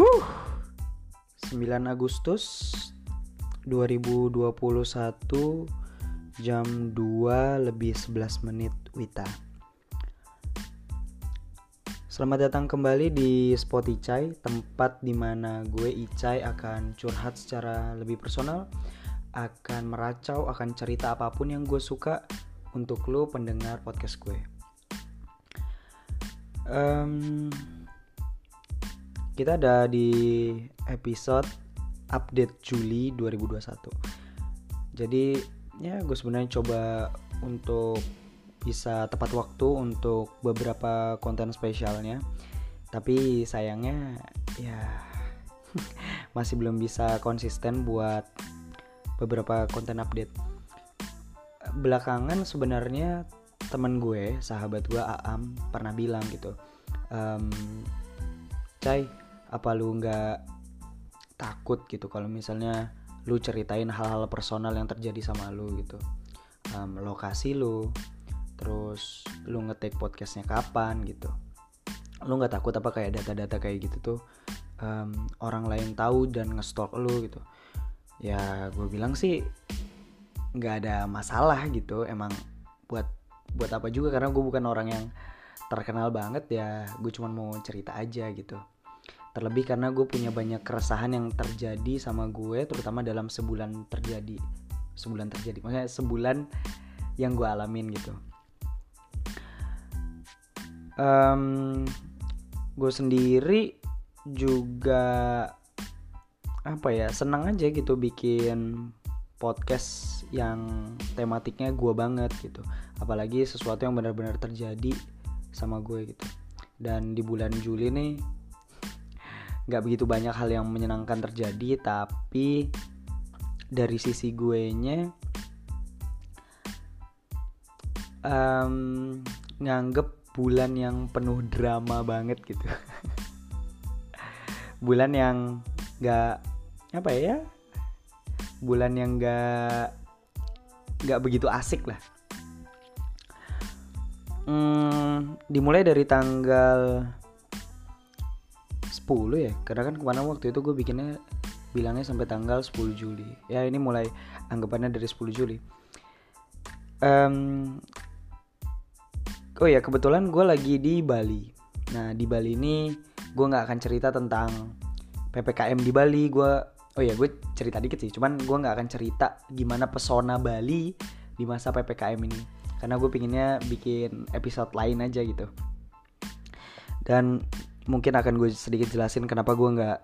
Huh. 9 Agustus 2021 jam 2 lebih 11 menit Wita. Selamat datang kembali di Spot Icai, tempat di mana gue Icai akan curhat secara lebih personal, akan meracau, akan cerita apa pun yang gue suka untuk lo pendengar podcast gue. Um, kita ada di episode update Juli 2021. Jadi ya gue sebenarnya coba untuk bisa tepat waktu untuk beberapa konten spesialnya. Tapi sayangnya ya masih belum bisa konsisten buat beberapa konten update. Belakangan sebenarnya temen gue, sahabat gue Aam pernah bilang gitu, um, Cai, apa lu nggak takut gitu kalau misalnya lu ceritain hal-hal personal yang terjadi sama lu gitu. Um, lokasi lu terus lu ngetik podcastnya kapan gitu. Lu nggak takut apa kayak data-data kayak gitu tuh um, orang lain tahu dan ngestalk lu gitu. Ya gue bilang sih nggak ada masalah gitu emang buat buat apa juga karena gue bukan orang yang terkenal banget ya gue cuma mau cerita aja gitu Terlebih karena gue punya banyak keresahan yang terjadi sama gue terutama dalam sebulan terjadi. Sebulan terjadi. Maksudnya sebulan yang gue alamin gitu. Um, gue sendiri juga apa ya senang aja gitu bikin podcast yang tematiknya gue banget gitu apalagi sesuatu yang benar-benar terjadi sama gue gitu dan di bulan Juli nih nggak begitu banyak hal yang menyenangkan terjadi tapi dari sisi gue nya um, nganggep bulan yang penuh drama banget gitu. Bulan yang nggak apa ya bulan yang nggak nggak begitu asik lah. Hmm, dimulai dari tanggal 10 ya. Karena kan ke mana waktu itu gue bikinnya bilangnya sampai tanggal 10 Juli. Ya ini mulai anggapannya dari 10 Juli. Um, oh ya kebetulan gue lagi di Bali. Nah di Bali ini gue nggak akan cerita tentang ppkm di Bali. Gue oh ya gue cerita dikit sih. Cuman gue nggak akan cerita gimana pesona Bali di masa ppkm ini. Karena gue pinginnya bikin episode lain aja gitu. Dan mungkin akan gue sedikit jelasin kenapa gue nggak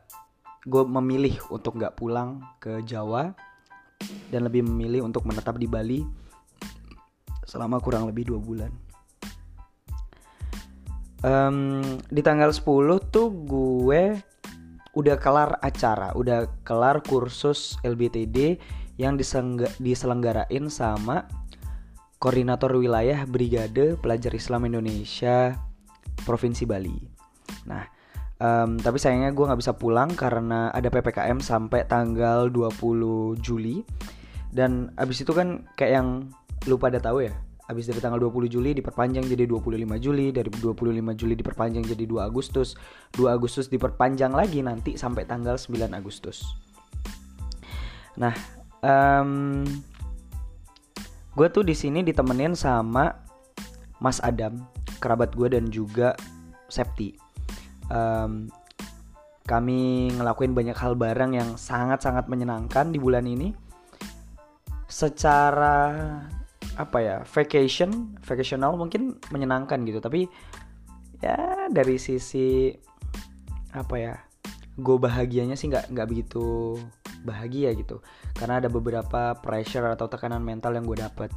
gue memilih untuk nggak pulang ke Jawa dan lebih memilih untuk menetap di Bali selama kurang lebih dua bulan. Um, di tanggal 10 tuh gue udah kelar acara, udah kelar kursus LBTD yang diselenggarain sama koordinator wilayah Brigade Pelajar Islam Indonesia Provinsi Bali. Nah, um, tapi sayangnya gue nggak bisa pulang karena ada ppkm sampai tanggal 20 Juli. Dan abis itu kan kayak yang lu pada tahu ya, abis dari tanggal 20 Juli diperpanjang jadi 25 Juli, dari 25 Juli diperpanjang jadi 2 Agustus, 2 Agustus diperpanjang lagi nanti sampai tanggal 9 Agustus. Nah, um, gue tuh di sini ditemenin sama Mas Adam, kerabat gue dan juga Septi um, kami ngelakuin banyak hal bareng yang sangat-sangat menyenangkan di bulan ini. Secara apa ya vacation, vacational mungkin menyenangkan gitu, tapi ya dari sisi apa ya, gue bahagianya sih nggak nggak begitu bahagia gitu, karena ada beberapa pressure atau tekanan mental yang gue dapet.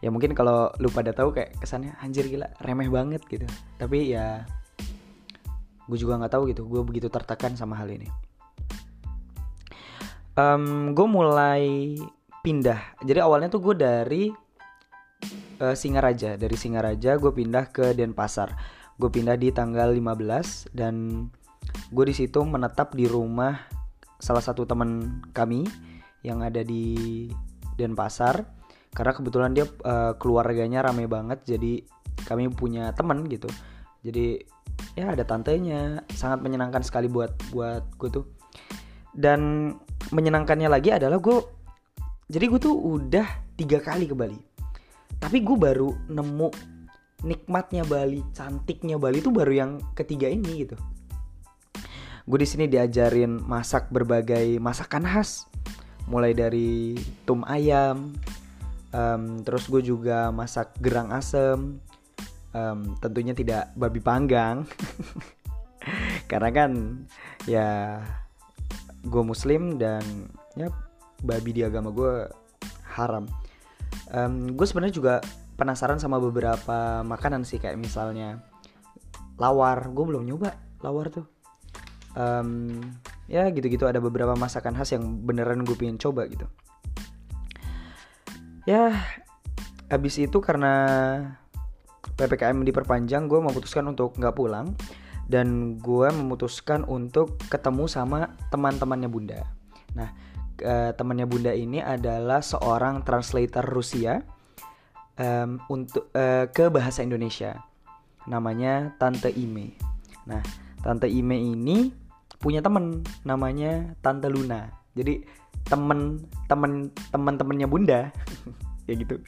Ya mungkin kalau lu pada tahu kayak kesannya anjir gila remeh banget gitu, tapi ya gue juga nggak tahu gitu. Gue begitu tertekan sama hal ini. Um, gue mulai pindah. Jadi awalnya tuh gue dari uh, Singaraja. Dari Singaraja gue pindah ke Denpasar. Gue pindah di tanggal 15 dan gue di situ menetap di rumah salah satu teman kami yang ada di Denpasar. Karena kebetulan dia uh, keluarganya rame banget jadi kami punya teman gitu jadi ya ada tantenya. Sangat menyenangkan sekali buat buat gue tuh. Dan menyenangkannya lagi adalah gue jadi gue tuh udah tiga kali ke Bali. Tapi gue baru nemu nikmatnya Bali cantiknya Bali tuh baru yang ketiga ini gitu. Gue di sini diajarin masak berbagai masakan khas. Mulai dari tum ayam um, terus gue juga masak gerang asem um, tentunya tidak babi panggang. Karena kan ya gue muslim dan ya babi di agama gue haram. Um, gue sebenarnya juga penasaran sama beberapa makanan sih kayak misalnya lawar. Gue belum nyoba lawar tuh. Um, ya gitu-gitu. Ada beberapa masakan khas yang beneran gue pengen coba gitu. Ya abis itu karena ppkm diperpanjang gue memutuskan untuk nggak pulang. Dan gue memutuskan untuk ketemu sama teman-temannya bunda. Nah uh, temannya bunda ini adalah seorang translator Rusia um, untuk uh, ke bahasa Indonesia. Namanya Tante Ime. Nah Tante Ime ini punya temen namanya Tante Luna. Jadi temen temen temen temennya bunda. Ya gitu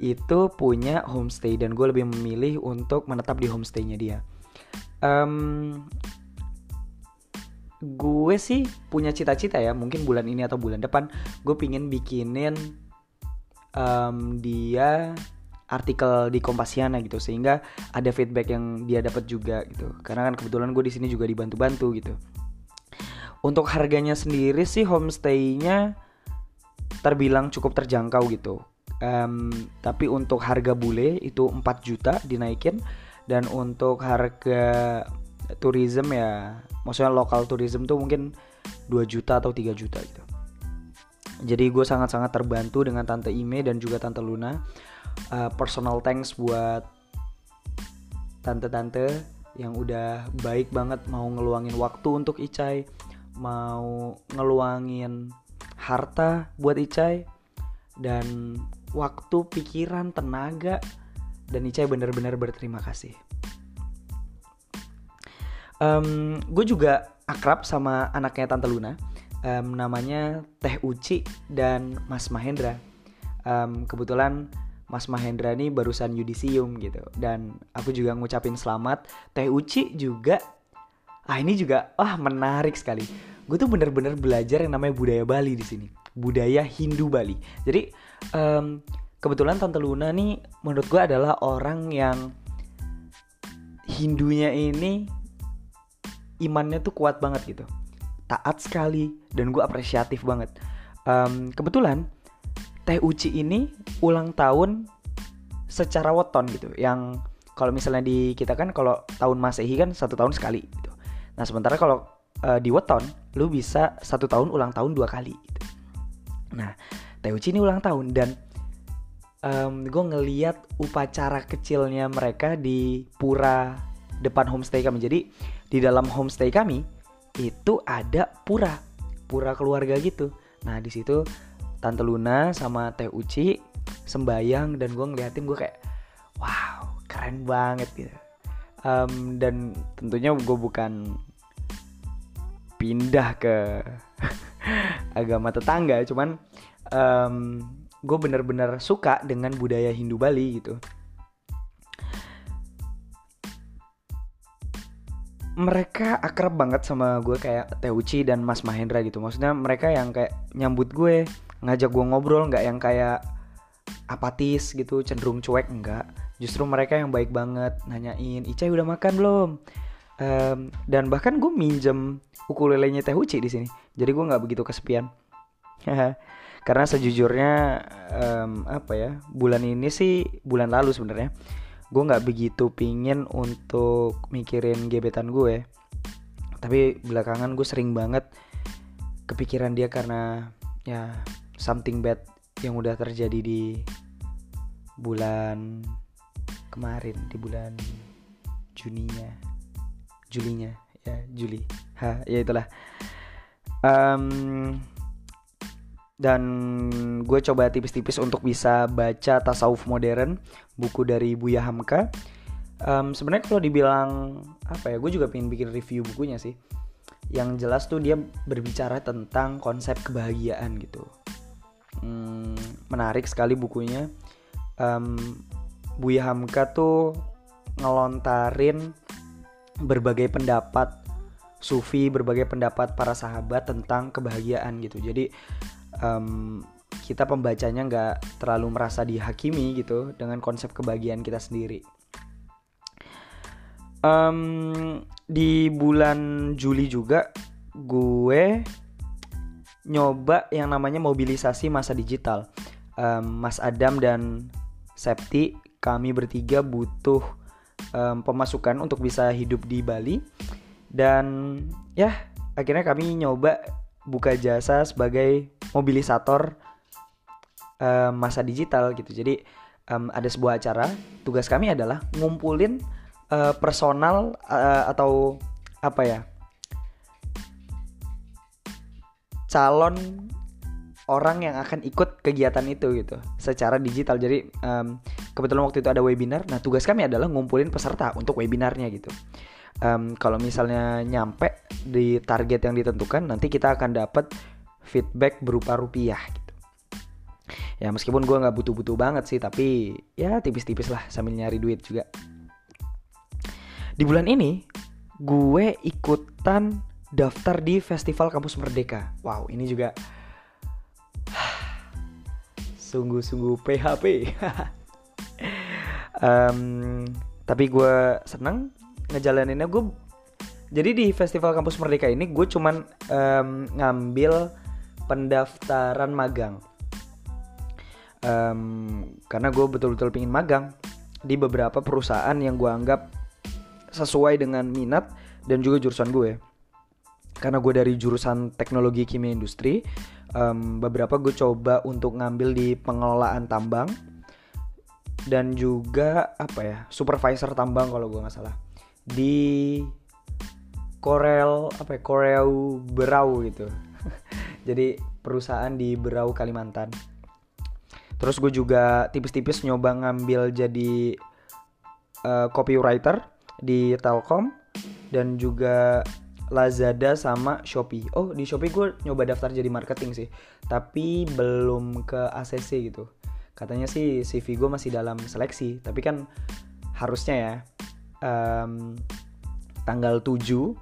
itu punya homestay dan gue lebih memilih untuk menetap di homestaynya dia. Um, gue sih punya cita-cita ya mungkin bulan ini atau bulan depan gue pingin bikinin um, dia artikel di Kompasiana gitu sehingga ada feedback yang dia dapat juga gitu. Karena kan kebetulan gue di sini juga dibantu-bantu gitu. Untuk harganya sendiri sih homestaynya terbilang cukup terjangkau gitu um, tapi untuk harga bule itu 4 juta dinaikin. Dan untuk harga tourism ya maksudnya lokal tourism tuh mungkin 2 juta atau 3 juta gitu. Jadi gue sangat-sangat terbantu dengan Tante Ime dan juga Tante Luna. Uh, personal thanks buat tante-tante yang udah baik banget mau ngeluangin waktu untuk Icai, mau ngeluangin harta buat Icai dan waktu, pikiran, tenaga dan Icai bener-bener berterima kasih. Um, gue juga akrab sama anaknya Tante Luna, um, namanya Teh Uci dan Mas Mahendra. Um, kebetulan Mas Mahendra nih barusan yudisium gitu dan aku juga ngucapin selamat. Teh Uci juga ah ini juga wah menarik sekali. Gue tuh bener-bener belajar yang namanya budaya Bali di sini. Budaya Hindu Bali. Jadi um, kebetulan Tante Luna nih menurut gue adalah orang yang Hindunya ini imannya tuh kuat banget gitu. Taat sekali dan gue apresiatif banget. Um, kebetulan Teh Uci ini ulang tahun secara weton gitu. Yang kalau misalnya di kita kan kalau tahun masehi kan satu tahun sekali gitu. Nah sementara kalau uh, di weton lu bisa satu tahun ulang tahun dua kali gitu. nah Teh Uci ini ulang tahun dan um, gue ngeliat upacara kecilnya mereka di pura depan homestay kami. Jadi di dalam homestay kami itu ada pura pura keluarga gitu. Nah di situ Tante Luna sama Teh Uci sembayang dan gue ngeliatin gue kayak wow keren banget gitu. Um, dan tentunya gue bukan pindah ke agama tetangga cuman um, gue bener-bener suka dengan budaya Hindu Bali gitu. Mereka akrab banget sama gue kayak Teuci dan Mas Mahendra gitu. Maksudnya mereka yang kayak nyambut gue ngajak gue ngobrol nggak yang kayak apatis gitu cenderung cuek enggak justru mereka yang baik banget nanyain Ica udah makan belum? Um, dan bahkan gue minjem ukulelenya Teh Uci di sini. Jadi gue nggak begitu kesepian karena sejujurnya um, apa ya bulan ini sih bulan lalu sebenarnya gue nggak begitu pingin untuk mikirin gebetan gue tapi belakangan gue sering banget kepikiran dia karena ya something bad yang udah terjadi di bulan kemarin di bulan Juninya Julinya ya Juli. Ha ya itulah. Um, dan gue coba tipis-tipis untuk bisa baca tasawuf modern buku dari Buya Hamka. Um, sebenarnya kalau dibilang apa ya gue juga pengen bikin review bukunya sih. Yang jelas tuh dia berbicara tentang konsep kebahagiaan gitu. Hmm, menarik sekali bukunya. Um, Buya Hamka tuh ngelontarin berbagai pendapat sufi berbagai pendapat para sahabat tentang kebahagiaan gitu. Jadi um, kita pembacanya nggak terlalu merasa dihakimi gitu dengan konsep kebahagiaan kita sendiri. Um, di bulan Juli juga gue nyoba yang namanya mobilisasi masa digital. Um, Mas Adam dan Septi kami bertiga butuh um, pemasukan untuk bisa hidup di Bali. Dan ya akhirnya kami nyoba buka jasa sebagai mobilisator um, masa digital gitu. Jadi um, ada sebuah acara. Tugas kami adalah ngumpulin uh, personal uh, atau apa ya calon orang yang akan ikut kegiatan itu gitu secara digital. Jadi um, kebetulan waktu itu ada webinar. Nah tugas kami adalah ngumpulin peserta untuk webinarnya gitu. Um, kalau misalnya nyampe di target yang ditentukan nanti kita akan dapat feedback berupa rupiah gitu. Ya meskipun gue nggak butuh-butuh banget sih tapi ya tipis-tipis lah sambil nyari duit juga. Di bulan ini gue ikutan daftar di Festival Kampus Merdeka. Wow ini juga sungguh-sungguh PHP um, tapi gue seneng ngejalaninnya. Gue jadi di festival kampus merdeka ini gue cuman um, ngambil pendaftaran magang. Um, karena gue betul-betul pingin magang di beberapa perusahaan yang gue anggap sesuai dengan minat dan juga jurusan gue karena gue dari jurusan teknologi kimia industri um, beberapa gue coba untuk ngambil di pengelolaan tambang dan juga apa ya supervisor tambang kalau gue nggak salah. Di Korel apa ya Koreu Berau gitu jadi perusahaan di Berau Kalimantan terus gue juga tipis-tipis nyoba ngambil jadi uh, copywriter di Telkom dan juga Lazada sama Shopee. Oh di Shopee gue nyoba daftar jadi marketing sih, tapi belum ke ACC gitu. Katanya sih CV gue masih dalam seleksi, tapi kan harusnya ya um, tanggal 7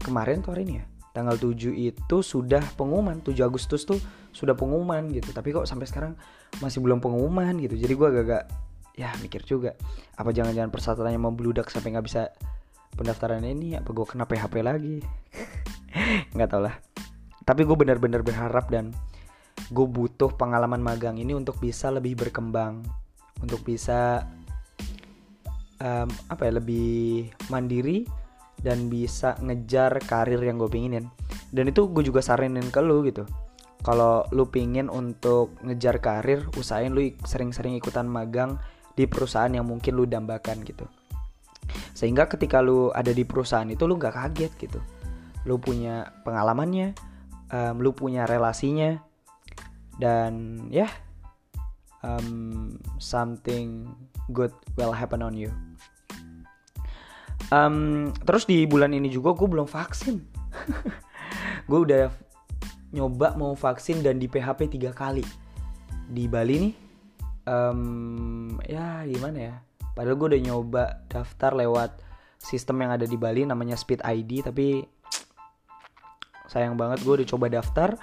kemarin tuh hari ini ya. Tanggal 7 itu sudah pengumuman, 7 Agustus tuh sudah pengumuman gitu. Tapi kok sampai sekarang masih belum pengumuman gitu. Jadi gue agak-agak ya mikir juga apa jangan-jangan persatuannya mau bludak sampai nggak bisa pendaftaran ini apa gue kena PHP lagi nggak tau lah tapi gue benar-benar berharap dan gue butuh pengalaman magang ini untuk bisa lebih berkembang untuk bisa um, apa ya lebih mandiri dan bisa ngejar karir yang gue pinginin. Dan itu gue juga saranin ke lu gitu. Kalau lu pingin untuk ngejar karir usahain lu sering-sering ikutan magang di perusahaan yang mungkin lu dambakan gitu. Sehingga ketika lu ada di perusahaan itu lu nggak kaget gitu. Lu punya pengalamannya um, lu punya relasinya dan ya yeah, um, something good will happen on you um, terus di bulan ini juga gue belum vaksin. Gue udah nyoba mau vaksin dan di PHP tiga kali. Di Bali nih um, ya gimana ya? Padahal gue udah nyoba daftar lewat sistem yang ada di Bali namanya Speed ID tapi sayang banget gue udah coba daftar.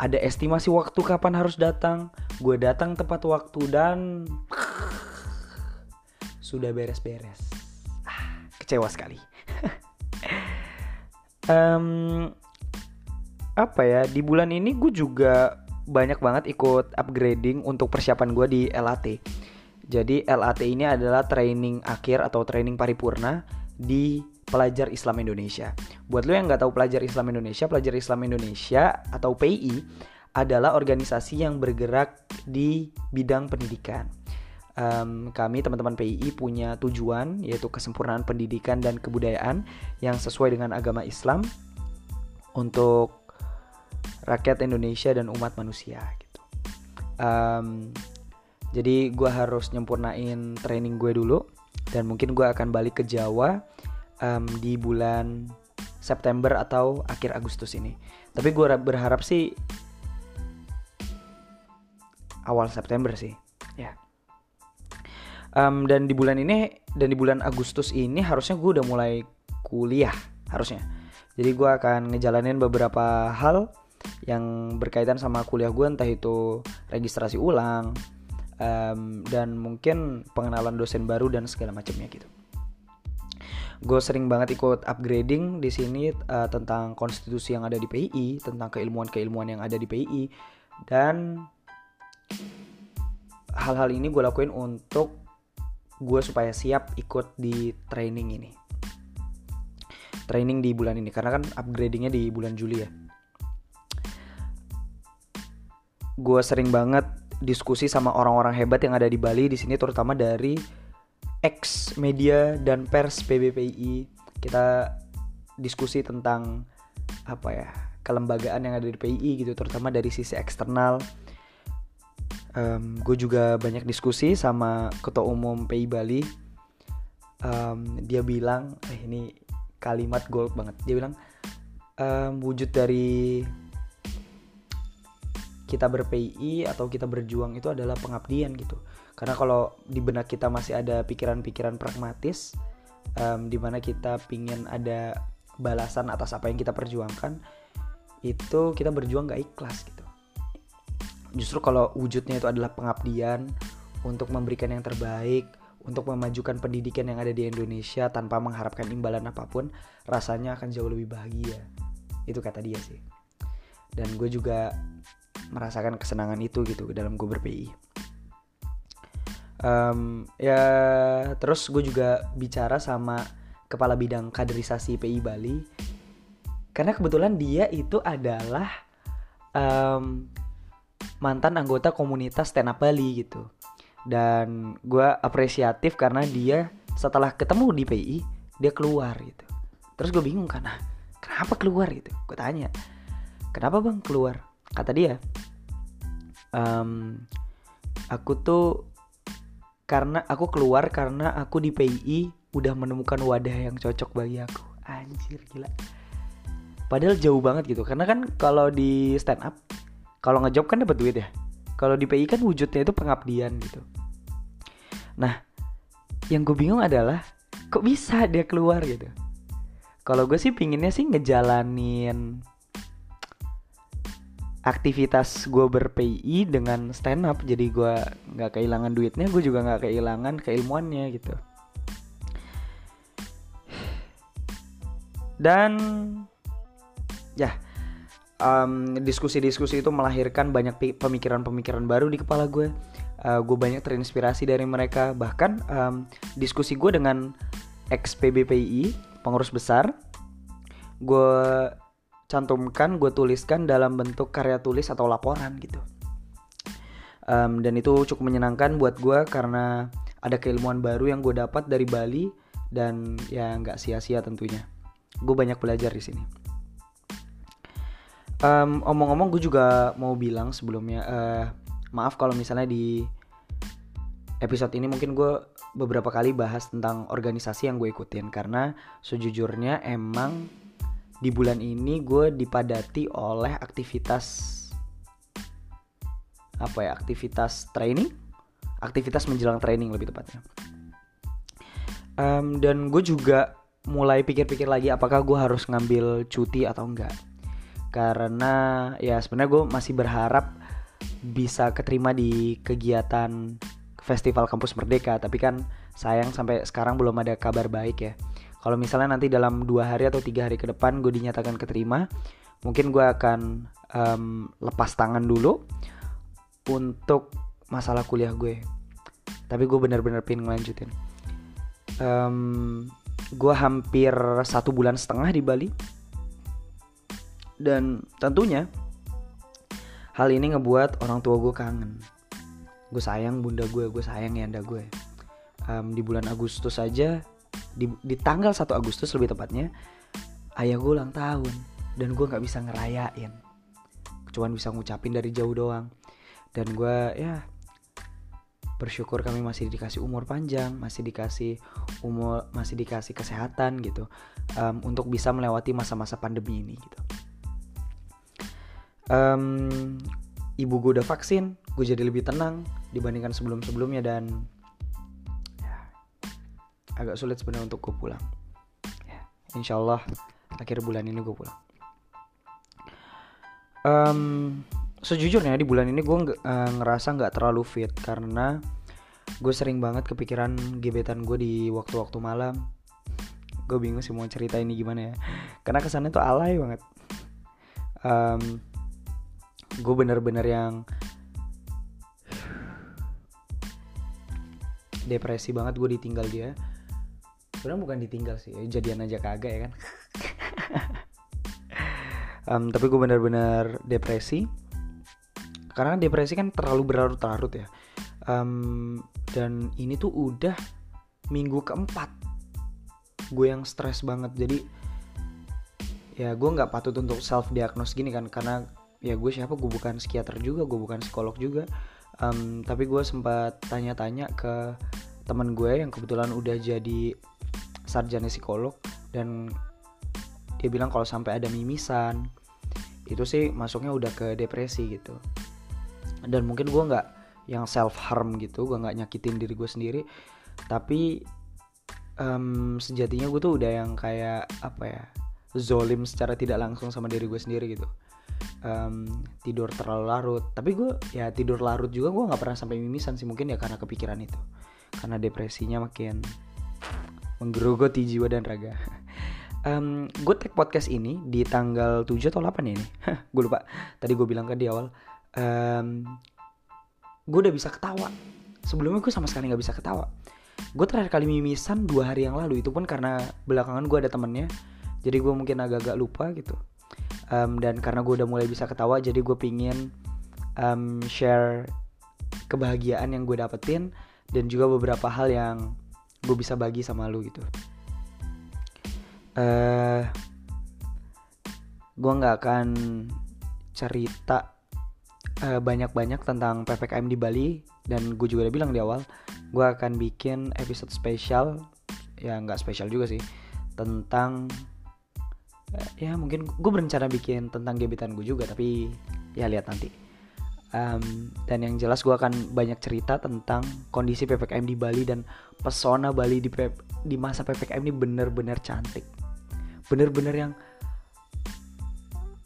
Ada estimasi waktu kapan harus datang. Gue datang tepat waktu dan sudah beres-beres kecewa sekali um, apa ya di bulan ini gue juga banyak banget ikut upgrading untuk persiapan gue di LAT jadi LAT ini adalah training akhir atau training paripurna di pelajar Islam Indonesia. Buat lo yang nggak tahu pelajar Islam Indonesia, pelajar Islam Indonesia atau PI adalah organisasi yang bergerak di bidang pendidikan. Um, kami teman-teman PII punya tujuan yaitu kesempurnaan pendidikan dan kebudayaan yang sesuai dengan agama Islam untuk rakyat Indonesia dan umat manusia. Gitu. Um, jadi gue harus nyempurnain training gue dulu dan mungkin gue akan balik ke Jawa um, di bulan September atau akhir Agustus ini. Tapi gue berharap sih awal September sih. Um, dan di bulan ini dan di bulan Agustus ini harusnya gue udah mulai kuliah harusnya. Jadi gue akan ngejalanin beberapa hal yang berkaitan sama kuliah gue entah itu registrasi ulang um, dan mungkin pengenalan dosen baru dan segala macamnya gitu gue sering banget ikut upgrading di sini uh, tentang konstitusi yang ada di PII, tentang keilmuan-keilmuan yang ada di PII, dan hal-hal ini gue lakuin untuk gue supaya siap ikut di training ini. Training di bulan ini karena kan upgradingnya di bulan Juli ya. Gue sering banget diskusi sama orang-orang hebat yang ada di Bali di sini terutama dari ex media dan pers PBPI kita diskusi tentang apa ya kelembagaan yang ada di PII gitu terutama dari sisi eksternal um, gue juga banyak diskusi sama ketua umum PI Bali. Um, dia bilang eh ini kalimat gold banget. Dia bilang um, wujud dari kita ber-PI atau kita berjuang itu adalah pengabdian gitu. Karena kalau di benak kita masih ada pikiran-pikiran pragmatis um, di mana kita pingin ada balasan atas apa yang kita perjuangkan itu kita berjuang gak ikhlas gitu justru kalau wujudnya itu adalah pengabdian untuk memberikan yang terbaik untuk memajukan pendidikan yang ada di Indonesia tanpa mengharapkan imbalan apa pun rasanya akan jauh lebih bahagia. Itu kata dia sih. Dan gue juga merasakan kesenangan itu gitu dalam gue berPI um, ya terus gue juga bicara sama kepala bidang kaderisasi PI Bali. Karena kebetulan dia itu adalah um, mantan anggota komunitas stand up Bali gitu. Dan gue apresiatif karena dia setelah ketemu di PI dia keluar gitu. Terus gue bingung karena kenapa keluar? gitu. Gue tanya kenapa bang keluar? Kata dia um, aku tuh karena aku keluar karena aku di PII udah menemukan wadah yang cocok bagi aku. Anjir gila. Padahal jauh banget gitu. Karena kan kalau di stand up kalau ngejob kan dapat duit ya. Kalau di PI kan wujudnya itu pengabdian gitu. Nah yang gue bingung adalah kok bisa dia keluar gitu? Kalau gue sih pinginnya sih ngejalanin aktivitas gue ber-PI dengan stand up jadi gue nggak kehilangan duitnya gue juga nggak kehilangan keilmuannya gitu. Dan ya diskusi-diskusi um, itu melahirkan banyak pemikiran-pemikiran baru di kepala gue. Uh, gue banyak terinspirasi dari mereka. Bahkan um, diskusi gue dengan ex PBPI pengurus besar gue cantumkan gue tuliskan dalam bentuk karya tulis atau laporan gitu. Um, dan itu cukup menyenangkan buat gue karena ada keilmuan baru yang gue dapat dari Bali dan ya nggak sia-sia tentunya. Gue banyak belajar di sini um, omong-omong gue juga mau bilang sebelumnya uh, maaf kalau misalnya di episode ini mungkin gue beberapa kali bahas tentang organisasi yang gue ikutin. Karena sejujurnya emang di bulan ini gue dipadati oleh aktivitas apa ya aktivitas training? Aktivitas menjelang training lebih tepatnya. Um, dan gue juga mulai pikir-pikir lagi apakah gue harus ngambil cuti atau enggak karena ya sebenarnya gue masih berharap bisa keterima di kegiatan festival kampus merdeka. Tapi kan sayang sampai sekarang belum ada kabar baik ya. Kalau misalnya nanti dalam dua hari atau tiga hari ke depan gue dinyatakan keterima mungkin gue akan um, lepas tangan dulu untuk masalah kuliah gue. Tapi gue benar-benar pengen ngelanjutin. Um, gue hampir satu bulan setengah di Bali dan tentunya hal ini ngebuat orang tua gue kangen. Gue sayang bunda gue gue sayang yanda gue um, di bulan Agustus saja di, di tanggal 1 Agustus lebih tepatnya ayah gue ulang tahun. Dan gue nggak bisa ngerayain. Cuman bisa ngucapin dari jauh doang. Dan gue ya bersyukur kami masih dikasih umur panjang masih dikasih umur masih dikasih kesehatan gitu. Um, untuk bisa melewati masa-masa pandemi ini gitu um, ibu gue udah vaksin gue jadi lebih tenang dibandingkan sebelum-sebelumnya dan ya, agak sulit sebenarnya untuk gue pulang. Ya, insya Allah akhir bulan ini gue pulang. Um, sejujurnya di bulan ini gue uh, ngerasa nggak terlalu fit karena gue sering banget kepikiran gebetan gue di waktu-waktu malam. Gue bingung sih mau cerita ini gimana ya. Karena kesannya tuh alay banget. Um, gue bener-bener yang depresi banget gue ditinggal dia. Sebenarnya bukan ditinggal sih jadian aja kagak ya kan? Um, tapi gue bener-bener depresi. Karena depresi kan terlalu berlarut-larut ya. Um, dan ini tuh udah minggu keempat gue yang stres banget. Jadi ya gue nggak patut untuk self diagnose gini kan karena ya gue siapa? Gue bukan psikiater juga gue bukan psikolog juga. Um, tapi gue sempat tanya-tanya ke teman gue yang kebetulan udah jadi sarjana psikolog dan dia bilang kalau sampai ada mimisan itu sih masuknya udah ke depresi gitu. Dan mungkin gue nggak yang self harm gitu gue nggak nyakitin diri gue sendiri tapi um, sejatinya gue tuh udah yang kayak apa ya zolim secara tidak langsung sama diri gue sendiri gitu um, tidur terlalu larut. Tapi gue ya tidur larut juga gue nggak pernah sampai mimisan sih mungkin ya karena kepikiran itu. Karena depresinya makin menggerogoti jiwa dan raga. Um, gue take podcast ini di tanggal 7 atau 8 ya ini? Gue lupa. Tadi gue bilang kan di awal. Um, gue udah bisa ketawa. Sebelumnya gue sama sekali nggak bisa ketawa. Gue terakhir kali mimisan dua hari yang lalu. Itu pun karena belakangan gue ada temennya. Jadi gue mungkin agak-agak lupa gitu um, dan karena gue udah mulai bisa ketawa jadi gue pingin um, share kebahagiaan yang gue dapetin dan juga beberapa hal yang gue bisa bagi sama lu gitu. Uh, gue nggak akan cerita uh, banyak-banyak tentang PPKM di Bali dan gue juga udah bilang di awal gue akan bikin episode spesial ya nggak spesial juga sih tentang uh, ya mungkin gue berencana bikin tentang gebetan gue juga tapi ya lihat nanti. Um, dan yang jelas gue akan banyak cerita tentang kondisi ppkm di Bali dan pesona Bali di di masa ppkm ini bener-bener cantik. Bener-bener yang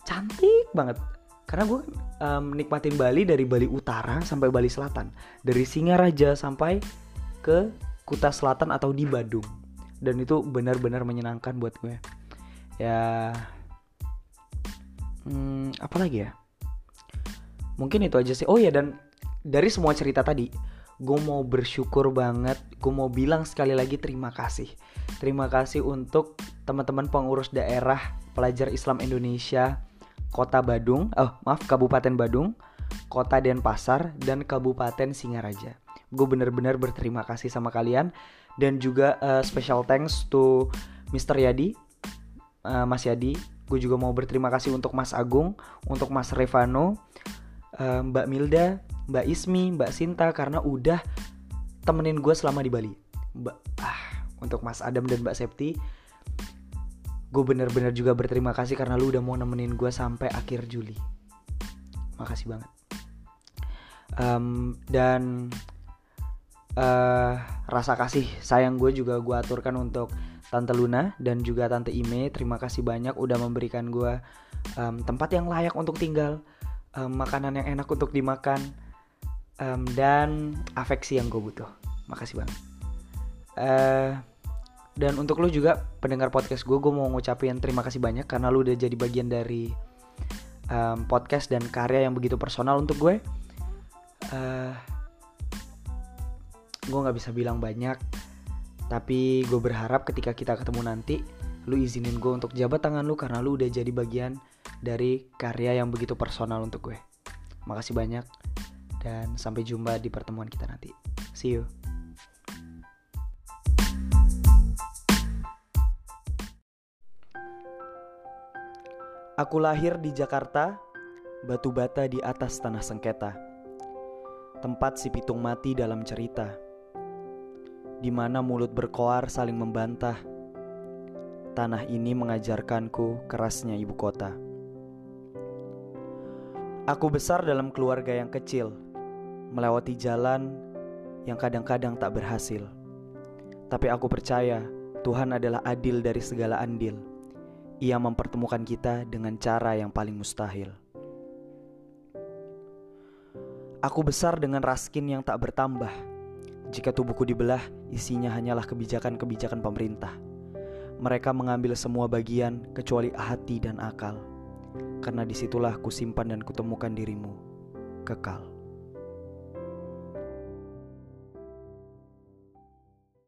cantik banget. Karena gue um, nikmatin Bali dari Bali Utara sampai Bali Selatan. Dari Singaraja sampai ke Kuta Selatan atau di Badung. Dan itu benar-benar menyenangkan buat gue ya hmm, apa lagi ya mungkin itu aja sih oh ya dan dari semua cerita tadi gue mau bersyukur banget gue mau bilang sekali lagi terima kasih terima kasih untuk teman-teman pengurus daerah pelajar Islam Indonesia Kota Badung, oh maaf Kabupaten Badung, Kota Denpasar, dan Kabupaten Singaraja. Gue bener-bener berterima kasih sama kalian dan juga uh, special thanks to Mr. Yadi, uh, Mas Yadi. Gue juga mau berterima kasih untuk Mas Agung, untuk Mas Revano, uh, Mbak Milda, Mbak Ismi, Mbak Sinta karena udah temenin gue selama di Bali. Mbak, ah, untuk Mas Adam dan Mbak Septi gue bener-bener juga berterima kasih karena lu udah mau nemenin gue sampai akhir Juli makasih banget um, dan uh, rasa kasih sayang gue juga gue aturkan untuk Tante Luna dan juga Tante Ime terima kasih banyak udah memberikan gue um, tempat yang layak untuk tinggal um, makanan yang enak untuk dimakan um, dan afeksi yang gue butuh. Makasih banget. Uh, dan untuk lu juga pendengar podcast gue, gue mau ngucapin terima kasih banyak karena lu udah jadi bagian dari um, podcast dan karya yang begitu personal untuk gue. Uh, gue nggak bisa bilang banyak, tapi gue berharap ketika kita ketemu nanti, lu izinin gue untuk jabat tangan lu karena lu udah jadi bagian dari karya yang begitu personal untuk gue. Makasih banyak dan sampai jumpa di pertemuan kita nanti. See you. Aku lahir di Jakarta, batu bata di atas tanah sengketa. tempat si pitung mati dalam cerita, di mana mulut berkoar saling membantah. Tanah ini mengajarkanku kerasnya ibu kota. Aku besar dalam keluarga yang kecil, melewati jalan yang kadang-kadang tak berhasil. Tapi aku percaya Tuhan adalah adil dari segala andil. Ia mempertemukan kita dengan cara yang paling mustahil. Aku besar dengan raskin yang tak bertambah. Jika tubuhku dibelah, isinya hanyalah kebijakan-kebijakan pemerintah. Mereka mengambil semua bagian kecuali hati dan akal karena di situlah kusimpan dan kutemukan dirimu kekal.